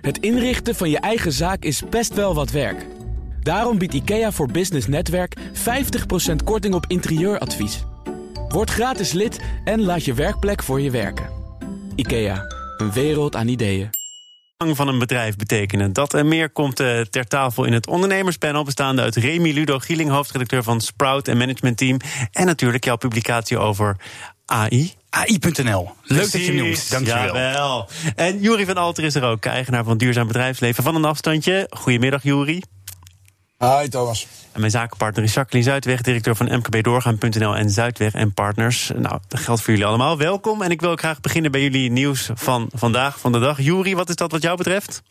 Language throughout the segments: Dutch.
Het inrichten van je eigen zaak is best wel wat werk. Daarom biedt IKEA voor Business Netwerk 50% korting op interieuradvies. Word gratis lid en laat je werkplek voor je werken. IKEA, een wereld aan ideeën. van een bedrijf betekenen. Dat en meer komt uh, ter tafel in het ondernemerspanel... bestaande uit Remy Ludo Gieling, hoofdredacteur van Sprout en Management Team... en natuurlijk jouw publicatie over AI. AI.nl. Leuk dat je noemt. Dankjewel. Jawel. En Jury van Alter is er ook, eigenaar van Duurzaam Bedrijfsleven. Van een afstandje. Goedemiddag, Jury. Hi Thomas. En mijn zakenpartner is Jacqueline Zuidweg, directeur van mkbdoorgaan.nl en Zuidweg en Partners. Nou, dat geldt voor jullie allemaal. Welkom. En ik wil graag beginnen bij jullie nieuws van vandaag, van de dag. Jury, wat is dat wat jou betreft?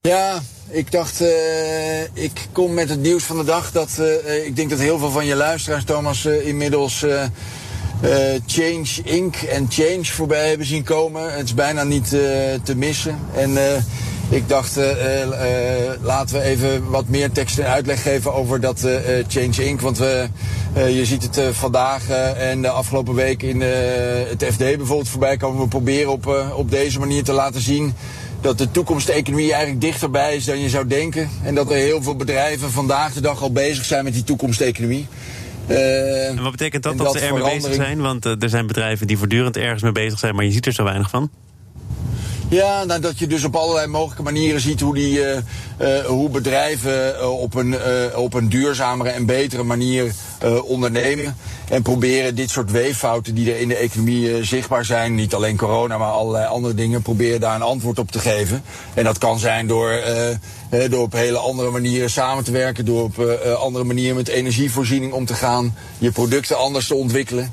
Ja, ik dacht, uh, ik kom met het nieuws van de dag. Dat, uh, ik denk dat heel veel van je luisteraars, Thomas, uh, inmiddels Change Inc. en Change voorbij hebben zien komen. Het is bijna niet te missen. En ik dacht, laten we even wat meer tekst en uitleg geven over dat Change Inc. Want we, je ziet het vandaag en de afgelopen week in het FD bijvoorbeeld voorbij komen. We proberen op, op deze manier te laten zien dat de toekomsteconomie eigenlijk dichterbij is dan je zou denken. En dat er heel veel bedrijven vandaag de dag al bezig zijn met die toekomsteconomie. En wat betekent dat dat, dat ze er mee bezig zijn? Want er zijn bedrijven die voortdurend ergens mee bezig zijn, maar je ziet er zo weinig van. Ja, nou, dat je dus op allerlei mogelijke manieren ziet hoe, die, uh, uh, hoe bedrijven uh, op, een, op een duurzamere en betere manier ondernemen. En proberen dit soort weeffouten die er in de economie zichtbaar zijn, niet alleen corona, maar allerlei andere dingen, proberen daar een antwoord op te geven. En dat kan zijn door, door op hele andere manieren samen te werken, door op andere manieren met energievoorziening om te gaan, je producten anders te ontwikkelen.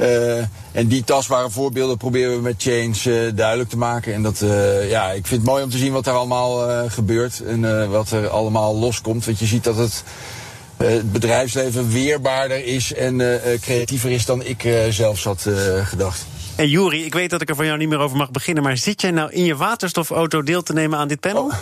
Uh, en die tastbare voorbeelden proberen we met Change uh, duidelijk te maken. En dat, uh, ja, ik vind het mooi om te zien wat er allemaal gebeurt en wat er allemaal loskomt. Want je ziet dat het, het bedrijfsleven weerbaarder is en creatiever is dan ik zelfs had gedacht. En Juri, ik weet dat ik er van jou niet meer over mag beginnen, maar zit jij nou in je waterstofauto deel te nemen aan dit panel? Oh,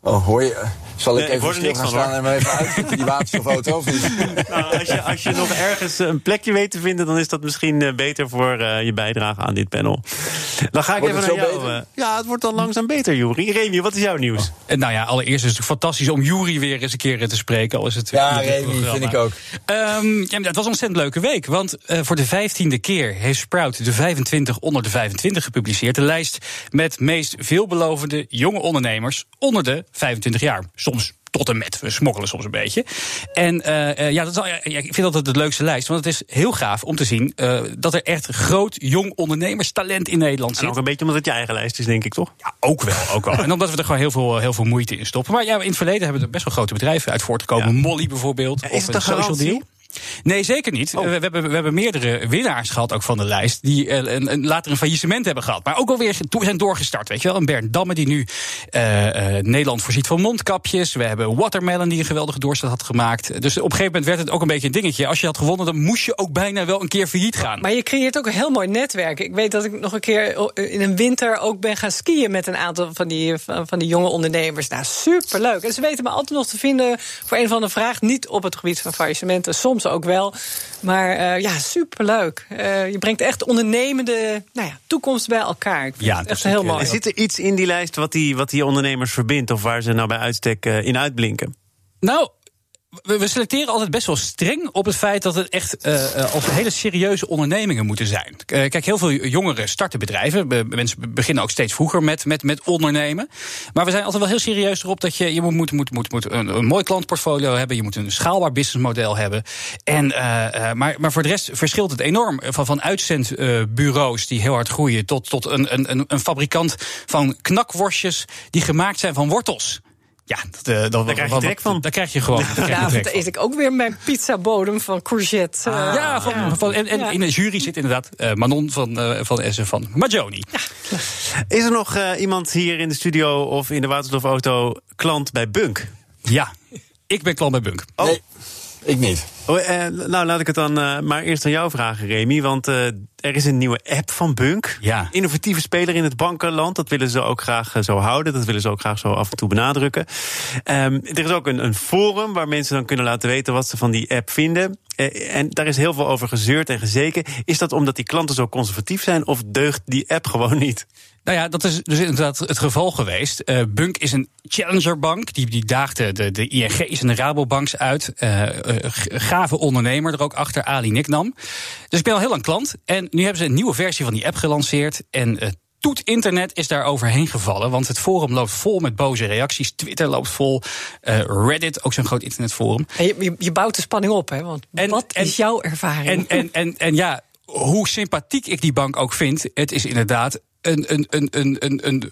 oh hoor je. Zal ik even stil gaan staan en maar even uitzoeken die waterstofauto of niet? Nou, als, je, als je nog ergens een plekje weet te vinden, dan is dat misschien eh, beter voor uh, je bijdrage aan dit panel. Dan ga ik wordt even naar jou. Beter? Ja, het wordt dan langzaam beter, Juri. Remy, wat is jouw nieuws? Oh. Nou ja, allereerst is het fantastisch om Juri weer eens een keer te spreken. Al is het ja, Remy, vind ik ook. Um, ja, het was een ontzettend leuke week. Want uh, voor de vijftiende keer heeft Sprout de 25 onder de 25 gepubliceerd. De lijst met meest veelbelovende jonge ondernemers onder de 25 jaar. Soms tot en met. We smokkelen soms een beetje. En uh, ja, dat is, ja, ik vind dat het leukste lijst. Want het is heel gaaf om te zien uh, dat er echt groot, jong ondernemerstalent in Nederland zit. En ook een beetje omdat het je eigen lijst is, denk ik, toch? Ja, ook wel. Ook wel. en omdat we er gewoon heel veel, heel veel moeite in stoppen. Maar ja, in het verleden hebben er best wel grote bedrijven uit voortgekomen. Ja. Molly bijvoorbeeld. Ja, of het Social Deal. Nee, zeker niet. Oh. We, hebben, we hebben meerdere winnaars gehad ook van de lijst... die een, een, later een faillissement hebben gehad. Maar ook alweer zijn doorgestart, weet je wel. Een Bernd Damme die nu uh, uh, Nederland voorziet van mondkapjes. We hebben Watermelon die een geweldige doorstart had gemaakt. Dus op een gegeven moment werd het ook een beetje een dingetje. Als je had gewonnen, dan moest je ook bijna wel een keer failliet gaan. Maar je creëert ook een heel mooi netwerk. Ik weet dat ik nog een keer in een winter ook ben gaan skiën... met een aantal van die, van, van die jonge ondernemers. Nou, superleuk. En ze weten me altijd nog te vinden voor een van de vraag. Niet op het gebied van faillissementen, soms ook wel... Maar uh, ja, superleuk. Uh, je brengt echt ondernemende nou ja, toekomst bij elkaar. Ik vind ja, het echt heel mooi. En zit er iets in die lijst wat die, wat die ondernemers verbindt... of waar ze nou bij uitstek uh, in uitblinken? Nou, we selecteren altijd best wel streng op het feit dat het echt uh, als hele serieuze ondernemingen moeten zijn. Uh, kijk, heel veel jongeren starten bedrijven. Mensen beginnen ook steeds vroeger met, met, met ondernemen. Maar we zijn altijd wel heel serieus erop dat je, je moet, moet, moet, moet, moet een, een mooi klantportfolio hebben. Je moet een schaalbaar businessmodel hebben. En, uh, maar, maar voor de rest verschilt het enorm. Van, van uitzendbureaus die heel hard groeien tot, tot een, een, een fabrikant van knakworstjes die gemaakt zijn van wortels. Ja, dat, uh, dat, daar krijg je trek van. Daar krijg je gewoon. Vanavond eet ik ook weer mijn pizzabodem van courgette. Uh, ah, ja, van, ja. Van, en, en ja. in de jury zit inderdaad uh, Manon van, uh, van Essen van Majoni. Ja. Is er nog iemand hier in de studio of in de waterstofauto klant bij Bunk? Ja, ik ben klant bij Bunk. Oh. Nee, ik niet. Oh, eh, nou, laat ik het dan uh, maar eerst aan jou vragen, Remy. Want uh, er is een nieuwe app van Bunk. Ja. Innovatieve speler in het bankenland. Dat willen ze ook graag zo houden. Dat willen ze ook graag zo af en toe benadrukken. Um, er is ook een, een, forum waar mensen dan kunnen laten weten wat ze van die app vinden. Uh, en daar is heel veel over gezeurd en gezeken. Is dat omdat die klanten zo conservatief zijn of deugt die app gewoon niet? Nou ja, dat is dus inderdaad het geval geweest. Uh, Bunk is een challengerbank. Die, die daagde de, de ING's en de Rabobanks uit. Uh, gave ondernemer er ook achter, Ali Niknam. Dus ik ben al heel lang klant. En nu hebben ze een nieuwe versie van die app gelanceerd. En uh, Toet Internet is daar overheen gevallen. Want het forum loopt vol met boze reacties. Twitter loopt vol. Uh, Reddit, ook zo'n groot internetforum. En je, je, bouwt de spanning op, hè? Want en, wat en, is jouw ervaring? En, en, en, en ja, hoe sympathiek ik die bank ook vind, het is inderdaad een, een, een, een, een, een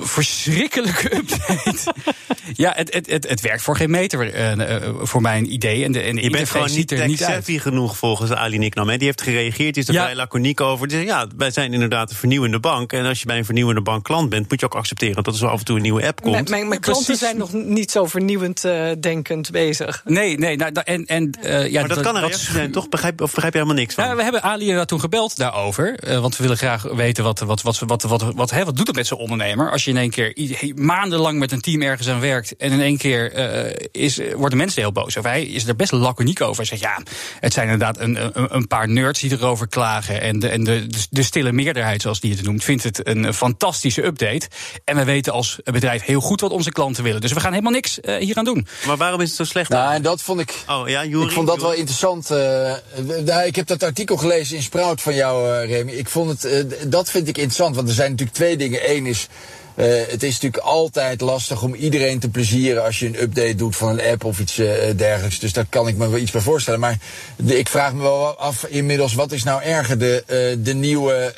verschrikkelijke update. ja, het, het, het, het werkt voor geen meter uh, voor mijn idee. En de, en de je bent gewoon niet er niet savvy genoeg volgens Ali Niknam. Die heeft gereageerd, die is er ja. vrij laconiek over. Die zegt, ja, wij zijn inderdaad een vernieuwende bank. En als je bij een vernieuwende bank klant bent, moet je ook accepteren dat er zo af en toe een nieuwe app komt. Mijn, mijn klanten zijn nog niet zo vernieuwend uh, denkend bezig. Nee, nee. Nou, en, en, uh, ja, maar dat, dat kan een reactie zijn, toch? Begrijp, of begrijp je helemaal niks van? Ja, we hebben Ali toen gebeld daarover. want we willen graag weten wat, wat, wat, wat, wat, wat, hè, wat doet het met zo'n ondernemer? Als je in één keer maandenlang met een team ergens aan werkt. en in één keer uh, is, worden mensen heel boos. Of hij is er best laconiek over. Hij zegt ja, het zijn inderdaad een, een, een paar nerds die erover klagen. En, de, en de, de stille meerderheid, zoals die het noemt, vindt het een fantastische update. En we weten als bedrijf heel goed wat onze klanten willen. Dus we gaan helemaal niks uh, hier aan doen. Maar waarom is het zo slecht? Nou, en dat vond ik. Oh ja, Jury, Ik vond dat wel interessant. Uh, ik heb dat artikel gelezen in Sprout van jou, Remy. Ik vond het, dat vind ik interessant. Want er zijn natuurlijk twee dingen. Eén is. Uh, het is natuurlijk altijd lastig om iedereen te plezieren als je een update doet van een app of iets uh, dergelijks. Dus daar kan ik me wel iets bij voorstellen. Maar ik vraag me wel af inmiddels, wat is nou erger? De, uh, de nieuwe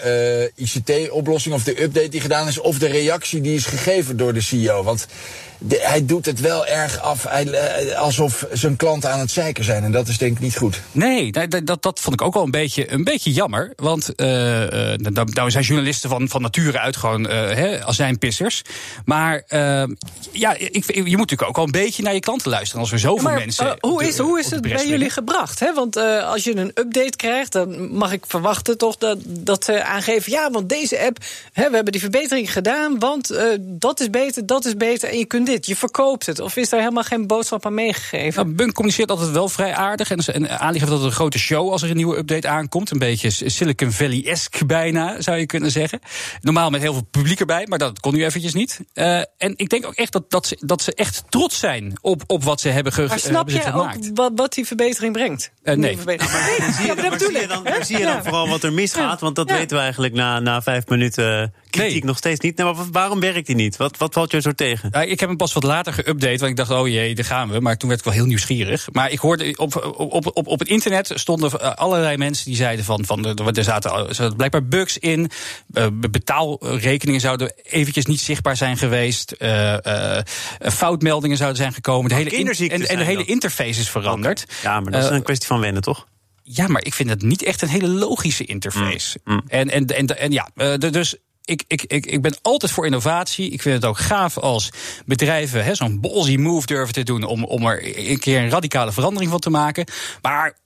ICT-oplossing of de update die gedaan is, of de reactie die is gegeven door de CEO? Want hij doet het wel erg af hij, alsof zijn klanten aan het zeiken zijn. En dat is denk ik niet goed. Nee, dat, dat, dat vond ik ook wel een beetje, een beetje jammer. Want uh, nou, nou zijn journalisten van, van nature uit gewoon uh, als zijn Maar uh, ja, ik, je moet natuurlijk ook wel een beetje naar je klanten luisteren. Als er zoveel maar, mensen. hoe is, hoe is het bij jullie gebracht? Hè? Want als je een update krijgt, dan mag ik verwachten toch dat, dat ze aangeven. Ja, want deze app, hè, we hebben die verbetering gedaan. Want dat is beter, dat is beter. En je kunt dit, je verkoopt het. Of is daar helemaal geen boodschap aan meegegeven? Nou, Bunk communiceert altijd wel vrij aardig. En, en Ali geeft altijd een grote show als er een nieuwe update aankomt. Een beetje Silicon Valley-esque bijna, zou je kunnen zeggen. Normaal met heel veel publiek erbij, maar dat kon nu eventjes niet. Uh, en ik denk ook echt dat, dat, ze, dat ze echt trots zijn op, op wat ze hebben, maar snap je gemaakt. ook wat, wat die verbetering brengt? Uh, nee. Verbetering. Nou, maar, zie je, maar zie je dan, zie je dan vooral wat er misgaat? Want dat weten we eigenlijk na, na vijf minuten kritiek nee. nog steeds niet. Nou, maar waarom werkt die niet? Wat, wat valt je zo tegen? Ja, ik heb hem pas wat later geüpdate, want ik dacht, oh jee, daar gaan we. Maar toen werd ik wel heel nieuwsgierig. Maar ik hoorde op, op, op, op het internet stonden allerlei mensen die zeiden van, van er zaten, er zaten blijkbaar bugs in. Uh, betaalrekeningen zouden eventjes niet zichtbaar zijn geweest. Uh, uh, foutmeldingen zouden zijn gekomen. De hele in, en, en de hele interface is veranderd. Ja, maar dat is een kwestie van wennen, toch? Ja, maar ik vind het niet echt een hele logische interface. Mm, mm. En, en, en, en ja, dus ik, ik, ik, ik ben altijd voor innovatie. Ik vind het ook gaaf als bedrijven zo'n ballsy move durven te doen om, om er een keer een radicale verandering van te maken. Maar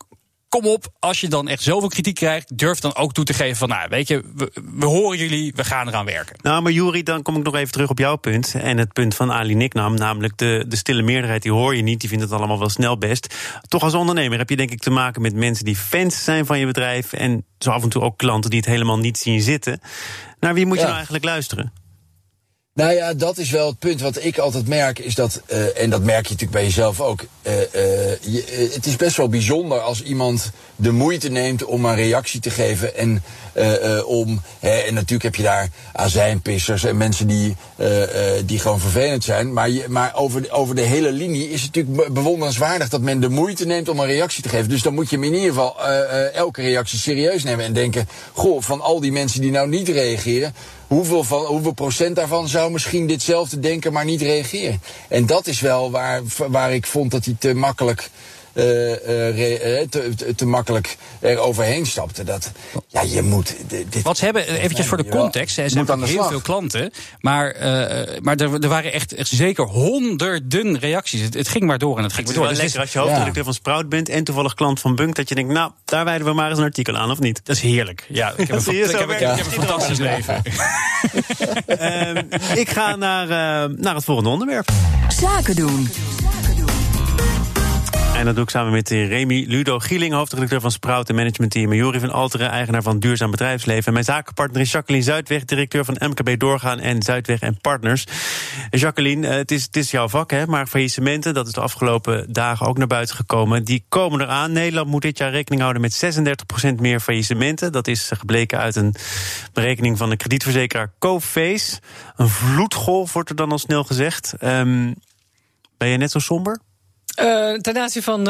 kom op, als je dan echt zoveel kritiek krijgt, durf dan ook toe te geven van, nou, weet je, we, we horen jullie, we gaan eraan werken. Nou, maar Juri, dan kom ik nog even terug op jouw punt en het punt van Ali Niknam, namelijk de, de stille meerderheid, die hoor je niet, die vindt het allemaal wel snel best. Toch als ondernemer heb je denk ik te maken met mensen die fans zijn van je bedrijf en zo af en toe ook klanten die het helemaal niet zien zitten. Naar wie moet je ja. nou eigenlijk luisteren? Nou ja, dat is wel het punt wat ik altijd merk, is dat, uh, en dat merk je natuurlijk bij jezelf ook. Uh, je, het is best wel bijzonder als iemand de moeite neemt om een reactie te geven. En om, hè, en natuurlijk heb je daar azijnpissers en mensen die, die gewoon vervelend zijn. Maar, maar over, de, over de hele linie is het natuurlijk bewonderenswaardig dat men de moeite neemt om een reactie te geven. Dus dan moet je in ieder geval elke reactie serieus nemen en denken: goh, van al die mensen die nou niet reageren hoeveel, van, hoeveel procent daarvan zou misschien ditzelfde denken, maar niet reageren? En dat is wel waar, waar ik vond dat hij te makkelijk te, te, te, makkelijk er overheen stapte. Dat, ja, je moet. Dit, Wat ze hebben, eventjes voor de context, ze hebben heel veel klanten. Maar, maar er, er waren echt, echt zeker honderden reacties. Het, het, ging maar door en het ging maar door. Het is dus lekker als je hoofdredacteur van Sprout bent en toevallig klant van Bunk, dat je denkt, nou, daar wijden we maar eens een artikel aan, of niet? Dat is heerlijk. Ja, ik heb een, ik heb, ik heb een fantastisch leven. um, ik ga naar, uh, naar het volgende onderwerp. Zaken doen. En dat doe ik samen met Remy Ludo Gieling, hoofdredacteur van Sprout en Management Team. Jori van Alteren, eigenaar van Duurzaam Bedrijfsleven. En mijn zakenpartner is Jacqueline Zuidweg, directeur van MKB Doorgaan en Zuidweg en Partners. Jacqueline, eh, het is, het is jouw vak, hè? maar faillissementen, dat is de afgelopen dagen ook naar buiten gekomen. Die komen eraan. Nederland moet dit jaar rekening houden met 36% meer faillissementen. Dat is gebleken uit een berekening van de kredietverzekeraar Coface. Een vloedgolf wordt er dan al snel gezegd. Um, ben je net zo somber? Uh, ten aanzien van uh,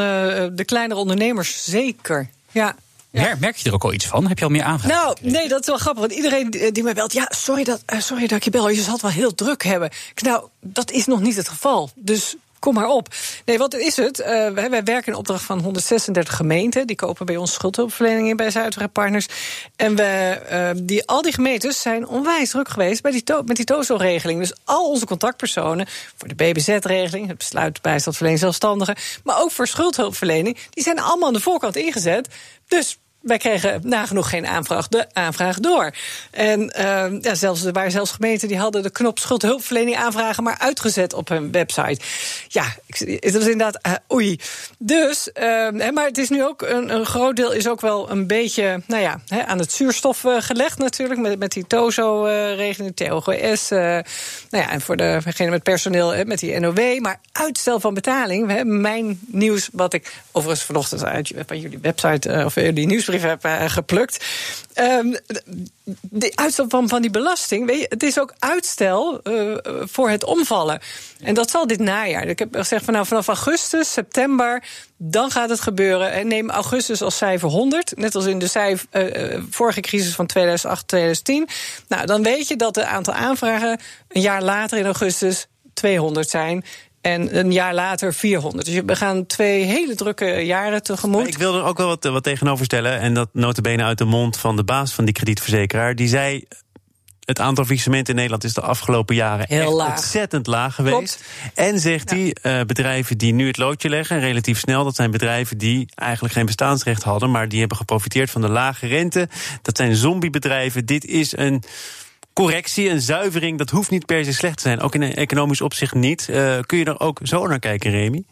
de kleinere ondernemers, zeker. Ja. Ja. Merk je er ook al iets van? Heb je al meer aanvragen? Nou, nee, dat is wel grappig. Want iedereen die mij belt, ja, sorry dat, uh, sorry dat ik je bel. Je zal het wel heel druk hebben. Nou, dat is nog niet het geval. Dus kom maar op. Nee, wat is het? Uh, wij, werken in opdracht van 136 gemeenten. Die kopen bij ons schuldhulpverlening in bij Zuidweg Partners. En we, uh, die, al die gemeentes zijn onwijs druk geweest bij die met die TOZO-regeling. Dus al onze contactpersonen voor de BBZ-regeling, het besluit bijstandverlening zelfstandigen, maar ook voor schuldhulpverlening, die zijn allemaal aan de voorkant ingezet. Dus wij kregen nagenoeg geen aanvraag, de aanvraag door. En uh, ja, zelfs, er waren zelfs gemeenten die hadden de knop schuldhulpverlening aanvragen, maar uitgezet op hun website. Ja, het was inderdaad uh, oei. Dus, uh, maar het is nu ook een, een, groot deel is ook wel een beetje, nou ja, hè, aan het zuurstof uh, gelegd natuurlijk met, met die TOZO-regeling, TOGS. nou ja, en voor degene met personeel met die NOW. Maar uitstel van betaling. Hebben mijn nieuws, wat ik overigens vanochtend uit van jullie website of jullie nieuws heb uh, geplukt. Um, de uitstel van, van die belasting, weet je, het is ook uitstel uh, voor het omvallen. En dat zal dit najaar. Ik heb gezegd van, nou, vanaf augustus, september, dan gaat het gebeuren. En neem augustus als cijfer 100, net als in de cijfer, uh, vorige crisis van 2008, 2010. Nou, dan weet je dat het aantal aanvragen een jaar later in augustus 200 zijn. En een jaar later 400. Dus we gaan twee hele drukke jaren tegemoet. ik wil er ook wel wat, wat tegenover stellen. En dat notabene uit de mond van de baas van die kredietverzekeraar. Die zei, het aantal faillissementen in Nederland is de afgelopen jaren Heel echt laag. ontzettend laag geweest. En zegt hij, uh, bedrijven die nu het loodje leggen, relatief snel, dat zijn bedrijven die eigenlijk geen bestaansrecht hadden, maar die hebben geprofiteerd van de lage rente. Dat zijn zombiebedrijven. Dit is een correctie, een zuivering, dat hoeft niet per se slecht te zijn. Ook in een economisch opzicht niet. Uh, kun je er ook zo naar kijken, Remy?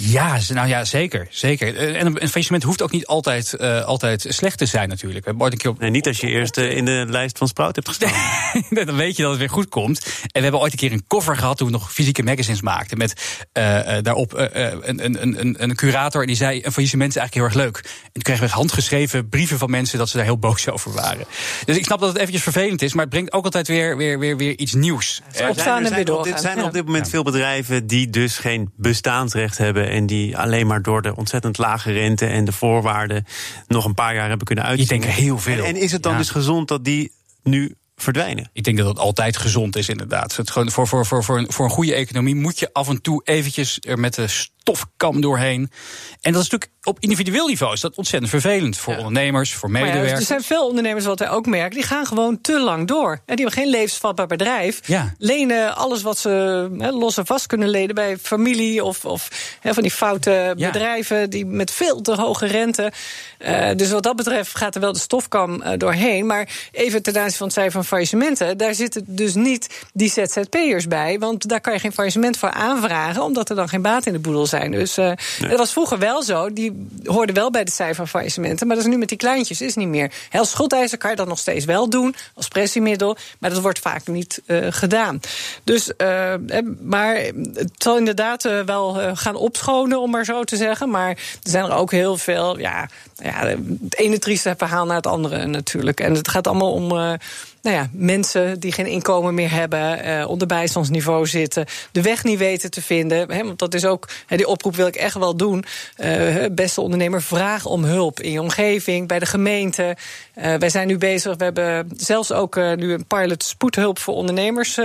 Ja, nou ja, zeker. zeker. Eh, en een faillissement hoeft ook niet altijd, uh, altijd slecht te zijn, natuurlijk. We hebben een op... nee, niet als je eerst in de lijst van Sprout hebt gestaan. dan weet je dat het weer goed komt. En we hebben ooit een keer een cover gehad toen we nog fysieke magazines maakten. Met uh, daarop een, een, een, een curator. En die zei: Een faillissement is eigenlijk heel erg leuk. En toen kregen we handgeschreven brieven van mensen dat ze daar heel boos over waren. Dus ik snap dat het eventjes vervelend is, maar het brengt ook altijd weer, weer, weer, weer iets nieuws. Er zijn, er zijn, op, zijn op dit moment veel bedrijven die dus geen bestaansrecht hebben en die alleen maar door de ontzettend lage rente en de voorwaarden nog een paar jaar hebben kunnen uitzien. Ik denk heel veel. En, is het dan dus gezond dat die nu verdwijnen. Ik denk dat het altijd gezond is, inderdaad. Het gewoon voor, voor, voor, voor, een, voor een goede economie moet je af en toe eventjes er met de stofkam doorheen. En dat is natuurlijk op individueel niveau is dat ontzettend vervelend voor ondernemers, voor medewerkers. Ja, er zijn veel ondernemers, wat wij ook merken, die gaan gewoon te lang door. En die hebben geen levensvatbaar bedrijf. Ja. Lenen alles wat ze he, los en vast kunnen lenen bij familie of, of he, van die foute bedrijven die met veel te hoge rente. Uh, dus wat dat betreft gaat er wel de stofkam uh, doorheen. Maar even ten aanzien van het cijfer van faillissementen, daar zitten dus niet die ZZP'ers bij. Want daar kan je geen faillissement voor aanvragen, omdat er dan geen baat in de boedel zijn. Dus uh, nee. dat was vroeger wel zo. Die hoorden wel bij de cijfer van faillissementen. Maar dat is nu met die kleintjes is niet meer. Heel schuldeiser kan je dat nog steeds wel doen als pressiemiddel. Maar dat wordt vaak niet uh, gedaan. Dus, uh, maar het zal inderdaad wel gaan opschonen, om maar zo te zeggen. Maar er zijn er ook heel veel. Ja, ja, het ene trieste verhaal naar het andere natuurlijk. En het gaat allemaal om nou ja, mensen die geen inkomen meer hebben, uh, onder bijstandsniveau zitten, de weg niet weten te vinden. Hè, want dat is ook, hè, die oproep wil ik echt wel doen. Uh, beste ondernemer, vraag om hulp in je omgeving, bij de gemeente. Uh, wij zijn nu bezig, we hebben zelfs ook nu een pilot spoedhulp voor ondernemers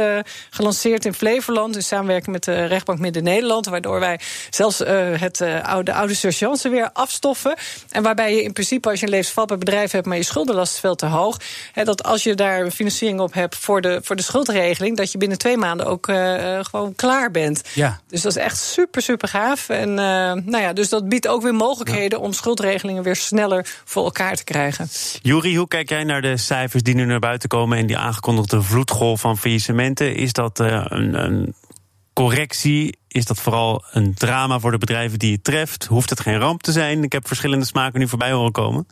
gelanceerd in Flevoland. In samenwerking met de rechtbank Midden-Nederland. Waardoor wij zelfs het, oude, oude weer afstoffen. En waarbij je in principe, als je een levensvatbaar bedrijf hebt, maar je schuldenlast is veel te hoog. Hè, dat als je daar financiering op hebt voor de, voor de schuldregeling, dat je binnen twee maanden ook uh, gewoon klaar bent. Ja. Dus dat is echt super, super gaaf. En uh, nou ja, dus dat biedt ook weer mogelijkheden om schuldregelingen weer sneller voor elkaar te krijgen. Juri, hoe kijk jij naar de cijfers die nu naar buiten komen en die aangekondigde vloedgolf van faillissementen? Is dat uh, een, een correctie? Is dat vooral een drama voor de bedrijven die het treft? Hoeft het geen ramp te zijn? Ik heb verschillende smaken nu voorbij horen komen.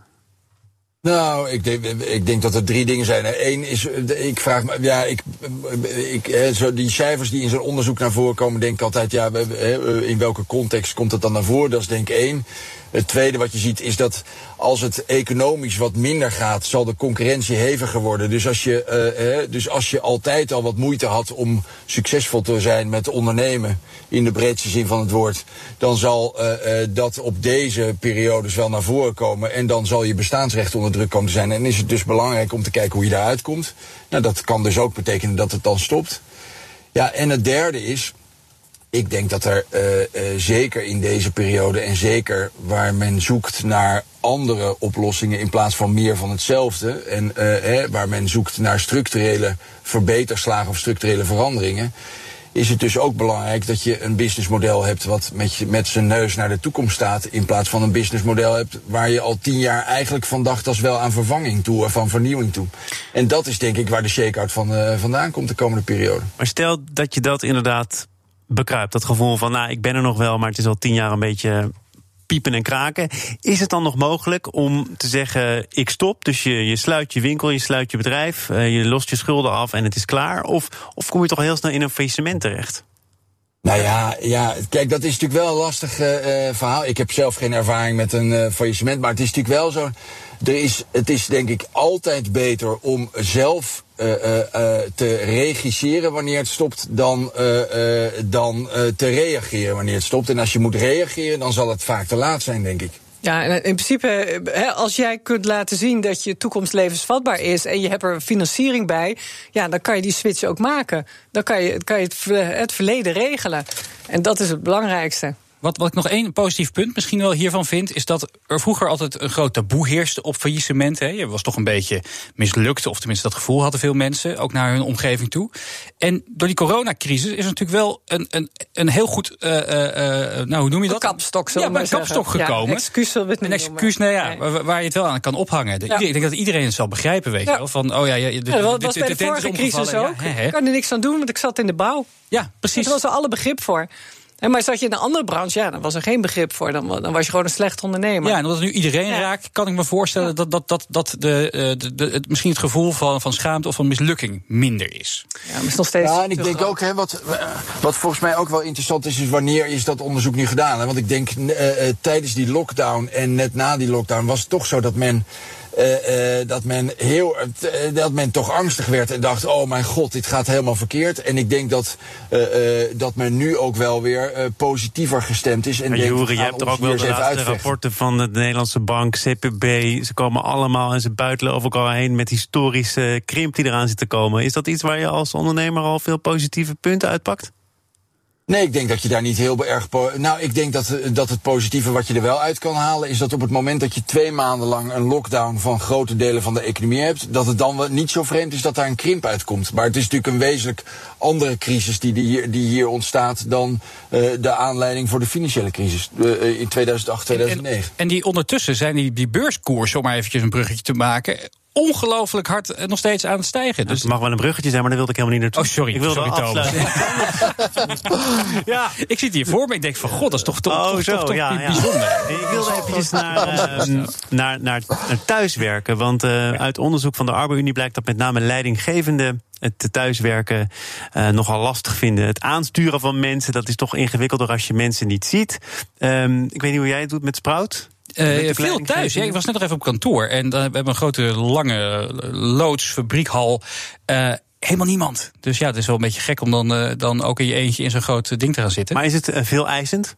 Nou, ik denk, ik denk dat er drie dingen zijn. Eén is, ik vraag me, ja, ik, ik, zo die cijfers die in zo'n onderzoek naar voren komen, denk ik altijd, ja, in welke context komt het dan naar voren? Dat is denk ik één. Het tweede wat je ziet is dat als het economisch wat minder gaat, zal de concurrentie heviger worden. Dus als je, uh, dus als je altijd al wat moeite had om succesvol te zijn met ondernemen, in de breedste zin van het woord, dan zal uh, dat op deze periodes wel naar voren komen. En dan zal je bestaansrecht onder druk komen te zijn. En is het dus belangrijk om te kijken hoe je daaruit komt. Nou, dat kan dus ook betekenen dat het dan stopt. Ja, en het derde is ik denk dat er uh, uh, zeker in deze periode en zeker waar men zoekt naar andere oplossingen in plaats van meer van hetzelfde. En hè, waar men zoekt naar structurele verbeterslagen of structurele veranderingen. Is het dus ook belangrijk dat je een businessmodel hebt wat met, je, met zijn neus naar de toekomst staat. In plaats van een businessmodel hebt waar je al tien jaar eigenlijk van dacht als wel aan vervanging toe, van vernieuwing toe. En dat is denk ik waar de shakeout van, uh, vandaan komt de komende periode. Maar stel dat je dat inderdaad bekruipt. Dat gevoel van, nou, ik ben er nog wel, maar het is al tien jaar een beetje piepen en kraken. Is het dan nog mogelijk om te zeggen: ik stop? Dus je, je sluit je winkel, je sluit je bedrijf, uh, je lost je schulden af en het is klaar? Of, of kom je toch heel snel in een faillissement terecht? Nou ja, ja, kijk, dat is natuurlijk wel een lastig uh, verhaal. Ik heb zelf geen ervaring met een faillissement, maar het is natuurlijk wel zo. Er is, het is denk ik altijd beter om zelf te regisseren wanneer het stopt dan, dan te reageren wanneer het stopt. En als je moet reageren, dan zal het vaak te laat zijn, denk ik. Ja, in principe, als jij kunt laten zien dat je toekomst levensvatbaar is en je hebt er financiering bij, ja, dan kan je die switch ook maken. Dan kan je, kan je het verleden regelen. En dat is het belangrijkste. Wat, wat ik nog één positief punt misschien wel hiervan vind, is dat er vroeger altijd een groot taboe heerste op faillissement. Hè. Je was toch een beetje mislukt, of tenminste dat gevoel hadden veel mensen, ook naar hun omgeving toe. En door die coronacrisis is er natuurlijk wel een, een, een heel goed, uh, uh, nou hoe noem je dat? Een kapstok, ja, een kapstok gekomen. Ja, excuus zullen we het Een excuus, nou ja, nee. waar je het wel aan kan ophangen. Ja. Ik denk dat iedereen het zal begrijpen, weet je wel. Van, oh ja, ja, dit, ja dat was dit, bij de vorige crisis ook. Ik kan er niks aan doen, want ik zat in de bouw. Ja, precies. Er was er alle begrip voor. En maar zat je in een andere branche, ja, dan was er geen begrip voor. Dan, dan was je gewoon een slecht ondernemer. Ja, en omdat het nu iedereen ja. raakt, kan ik me voorstellen ja. dat, dat, dat, dat de, de, de, het, misschien het gevoel van, van schaamte of van mislukking minder is. Ja, maar is nog steeds. Ja, en ik denk groot. ook, hè, wat, wat volgens mij ook wel interessant is, is wanneer is dat onderzoek nu gedaan? Hè? Want ik denk uh, uh, tijdens die lockdown en net na die lockdown was het toch zo dat men. Uh, uh, dat, men heel, uh, dat men toch angstig werd en dacht: oh mijn god, dit gaat helemaal verkeerd. En ik denk dat, dat men nu ook wel weer positiever gestemd is. En denkt, Jure, je hebt er ook wel de laatste uitvechten. rapporten van de Nederlandse bank, CPB. Ze komen allemaal en ze buitelen over elkaar heen met historische krimp die eraan zit te komen. Is dat iets waar je als ondernemer al veel positieve punten uitpakt? Nee, ik denk dat je daar niet heel erg. Nou, ik denk dat, dat het positieve wat je er wel uit kan halen. is dat op het moment dat je twee maanden lang een lockdown van grote delen van de economie hebt. dat het dan niet zo vreemd is dat daar een krimp uitkomt. Maar het is natuurlijk een wezenlijk andere crisis die, hier, die hier ontstaat. dan uh, de aanleiding voor de financiële crisis uh, in 2008, 2009. En, en, die ondertussen zijn die, die beurskoersen, om maar eventjes een bruggetje te maken ongelooflijk hard nog steeds aan het stijgen. Dus het mag wel een bruggetje zijn, maar daar wilde ik helemaal niet naartoe. Oh, sorry. Ik wilde sorry, Thomas. ja, ik zit hier voor me. Ik denk van, god, dat is toch toch, oh, toch, zo, toch, toch ja, bijzonder. Ja. Ik wilde eventjes naar, uh, naar, naar, naar thuiswerken. Want uh, uit onderzoek van de Arbeidunie blijkt dat met name leidinggevenden het thuiswerken uh, nogal lastig vinden. Het aansturen van mensen, dat is toch ingewikkelder als je mensen niet ziet. Um, ik weet niet hoe jij het doet met Sprout. Uh, veel thuis. Ja, ik was net nog even op kantoor. En dan hebben we een grote, lange loods, fabriekhal. Uh, helemaal niemand. Dus ja, het is wel een beetje gek om dan, uh, dan ook in je eentje in zo'n groot ding te gaan zitten. Maar is het veel eisend?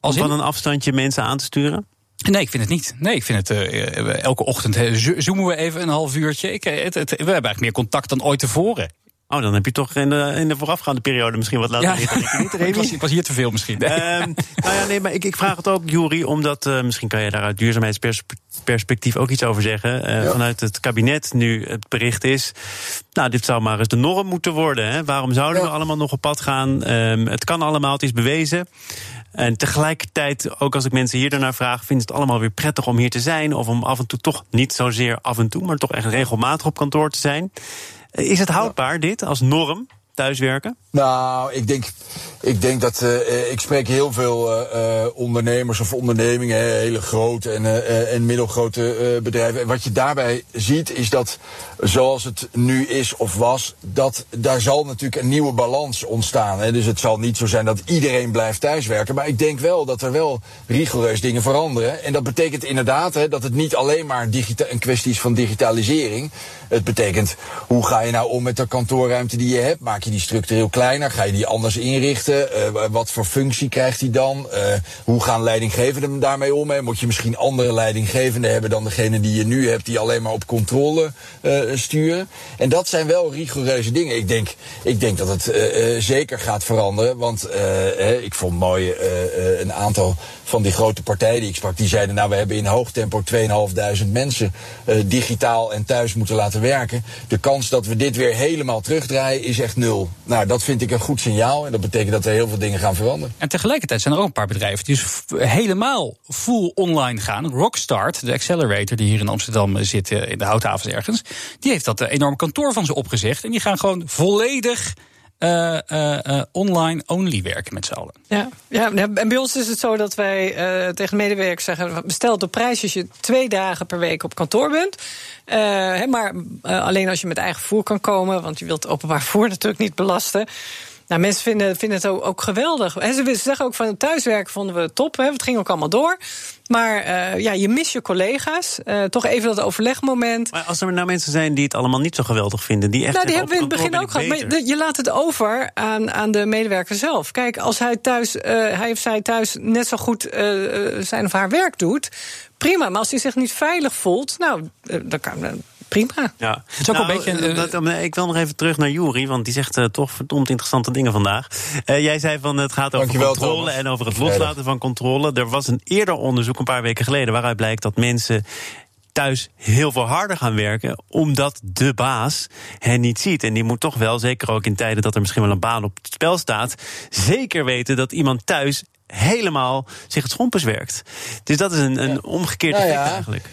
Als om van een afstandje mensen aan te sturen? Nee, ik vind het niet. Nee, ik vind het. Uh, elke ochtend zoomen we even een half uurtje. Ik, het, het, we hebben eigenlijk meer contact dan ooit tevoren. Oh, dan heb je toch in de, in de voorafgaande periode misschien wat laten ja. liggen. ik, was, ik was hier te veel misschien. Nee. Um, nou ja, nee, maar ik, ik vraag het ook, Jury, omdat uh, misschien kan je daar uit duurzaamheidsperspectief ook iets over zeggen. Uh, ja. Vanuit het kabinet nu het bericht is. Nou, dit zou maar eens de norm moeten worden. Hè? Waarom zouden ja. we allemaal nog op pad gaan? Um, het kan allemaal, het is bewezen. En tegelijkertijd, ook als ik mensen hier daarnaar vraag, vindt het allemaal weer prettig om hier te zijn. Of om af en toe toch niet zozeer af en toe, maar toch echt regelmatig op kantoor te zijn. Is het houdbaar, dit, als norm, thuiswerken? Nou, ik denk, ik denk dat uh, ik spreek heel veel uh, ondernemers of ondernemingen, hele grote en, en middelgrote bedrijven. En wat je daarbij ziet is dat zoals het nu is of was, dat daar zal natuurlijk een nieuwe balans ontstaan. Hè. Dus het zal niet zo zijn dat iedereen blijft thuiswerken. Maar ik denk wel dat er wel rigoureus dingen veranderen. En dat betekent inderdaad hè, dat het niet alleen maar een kwestie is van digitalisering. Het betekent hoe ga je nou om met de kantoorruimte die je hebt? Maak je die structureel kleiner? Ga je die anders inrichten? Uh, wat voor functie krijgt die dan? Uh, hoe gaan leidinggevenden daarmee om? Moet je misschien andere leidinggevenden hebben dan degene die je nu hebt, die alleen maar op controle uh, sturen? En dat zijn wel rigoureuze dingen. Ik denk, ik denk dat het zeker gaat veranderen. Want ik vond mooi een aantal van die grote partijen die ik sprak, die zeiden: Nou, we hebben in hoog tempo 2.500 mensen digitaal en thuis moeten laten werken. De kans dat we dit weer helemaal terugdraaien is echt nul. Nou, dat vind ik een goed signaal. En dat betekent dat er heel veel dingen gaan veranderen. En tegelijkertijd zijn er ook een paar bedrijven die dus helemaal full online gaan. Rockstart, de accelerator die hier in Amsterdam zit, in de houthavens ergens, die heeft dat enorm kantoor van ze opgezegd. En die gaan gewoon volledig uh, uh, online only werken met z'n allen. Ja, ja, en bij ons is het zo dat wij tegen medewerkers zeggen: bestel de prijs als je twee dagen per week op kantoor bent. maar alleen als je met eigen voer kan komen, want je wilt openbaar voer natuurlijk niet belasten. Nou, mensen vinden, vinden het ook, ook geweldig. En ze zeggen ook van het thuiswerken vonden we top. Hè. Het ging ook allemaal door. Maar uh, ja, je mist je collega's. Uh, toch even dat overlegmoment. Maar als er nou mensen zijn die het allemaal niet zo geweldig vinden, die echt. Nou, die hebben we in het begin ook gehad. Maar je laat het over aan, aan de medewerker zelf. Kijk, als hij thuis, uh, hij of zij thuis net zo goed zijn of haar werk doet, prima. Maar als hij zich niet veilig voelt, nou, dan kan prima. Ja. Het is ook nou, een beetje, uh, dat, ik wil nog even terug naar Jury, want die zegt uh, toch verdomd interessante dingen vandaag. Uh, jij zei van het gaat over Dankjewel, controle Thomas. en over het loslaten van controle. Er was een eerder onderzoek een paar weken geleden waaruit blijkt dat mensen thuis heel veel harder gaan werken, omdat de baas hen niet ziet. En die moet toch wel, zeker ook in tijden dat er misschien wel een baan op het spel staat, zeker weten dat iemand thuis helemaal zich het schompers werkt. Dus dat is een, een omgekeerd nou effect ja. eigenlijk.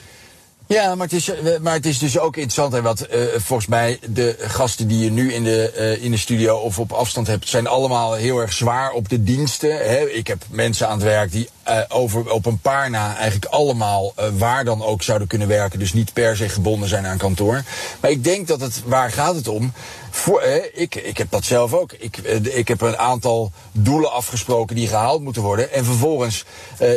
Ja, maar het is, eh, maar het is dus ook interessant. Hè, wat uh, volgens mij de gasten die je nu in de, uh, in de studio of op afstand hebt, zijn allemaal heel erg zwaar op de diensten. Hè. Ik heb mensen aan het werk die over, op een paar na eigenlijk allemaal waar dan ook zouden kunnen werken. Dus niet per se gebonden zijn aan kantoor. Maar ik denk dat het, waar gaat het om? Eh, ik, ik heb dat zelf ook. Ik, eh, ik heb een aantal doelen afgesproken die gehaald moeten worden. En vervolgens, eh,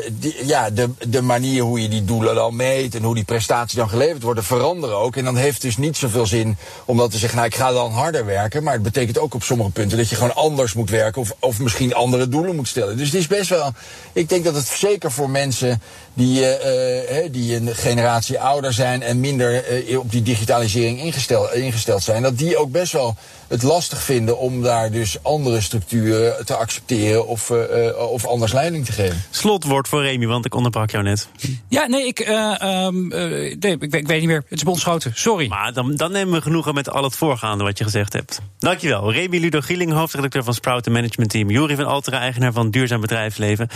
ja, de, de manier hoe je die doelen dan meet en hoe die prestaties dan geleverd worden, veranderen ook. En dan heeft het dus niet zoveel zin om dat te zeggen, nou ik ga dan harder werken. Maar het betekent ook op sommige punten dat je gewoon anders moet werken of, of misschien andere doelen moet stellen. Dus het is best wel, ik denk dat het zeker voor mensen die, uh, die een generatie ouder zijn en minder op die digitalisering ingesteld, ingesteld zijn, dat die ook best wel het lastig vinden om daar dus andere structuren te accepteren of, uh, of anders leiding te geven. Slotwoord voor Remy, want ik onderbrak jou net. Ja, nee, ik, uh, um, nee, ik, ik, weet niet meer. Het is bondschoten, sorry. Maar dan, dan nemen we genoegen met al het voorgaande wat je gezegd hebt. Dankjewel. Remy Ludo Gieling, hoofdredacteur van Sprout Management Team. Jury van Altera, eigenaar van Duurzaam Bedrijfsleven.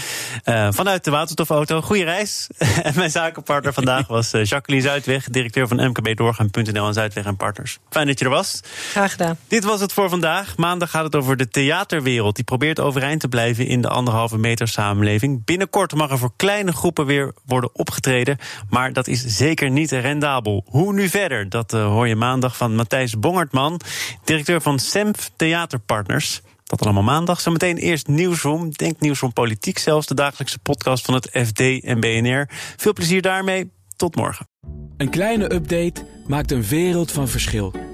vanuit de waterstofauto. Goeie reis. en mijn zakenpartner vandaag was Jacqueline Zuidweg, directeur van mkbdoorgaan.nl en Zuidweg en Partners. Fijn dat je er was. Graag gedaan. Dit was het voor vandaag. Maandag gaat het over de theaterwereld. Die probeert overeind te blijven in de anderhalve meter samenleving. Binnenkort mag er voor kleine groepen weer worden opgetreden. Maar dat is zeker niet rendabel. Hoe nu verder? Dat uh, hoor je maandag van Matthijs Bongertman, directeur van SEMF Theaterpartners. Dat allemaal maandag. Zometeen eerst Nieuwsroom. Denk Nieuwsroom Politiek zelfs. De dagelijkse podcast van het FD en BNR. Veel plezier daarmee. Tot morgen. Een kleine update maakt een wereld van verschil.